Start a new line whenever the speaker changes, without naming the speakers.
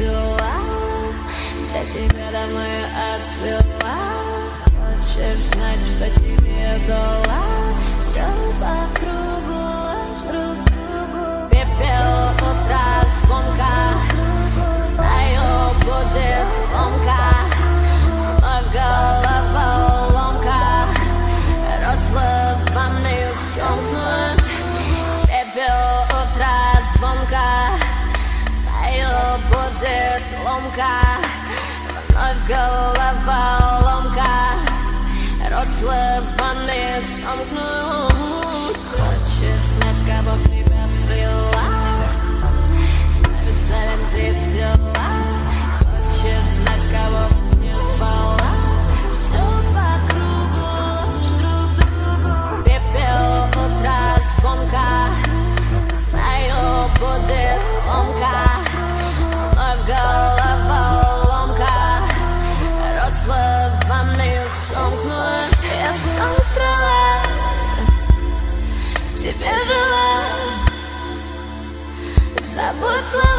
взяла Для тебя домой отцвела Хочешь знать, что тебе должна Ломка, łomka голова ломка, рот Rozlewany zamknął Хочешь знать, кого в себя вплела? Смерть целем тела Хочешь знать, кого в не спала? Все по кругу Пепел утра звонка Знаю, будет ломка утро. В тебе жила. Забудь слова.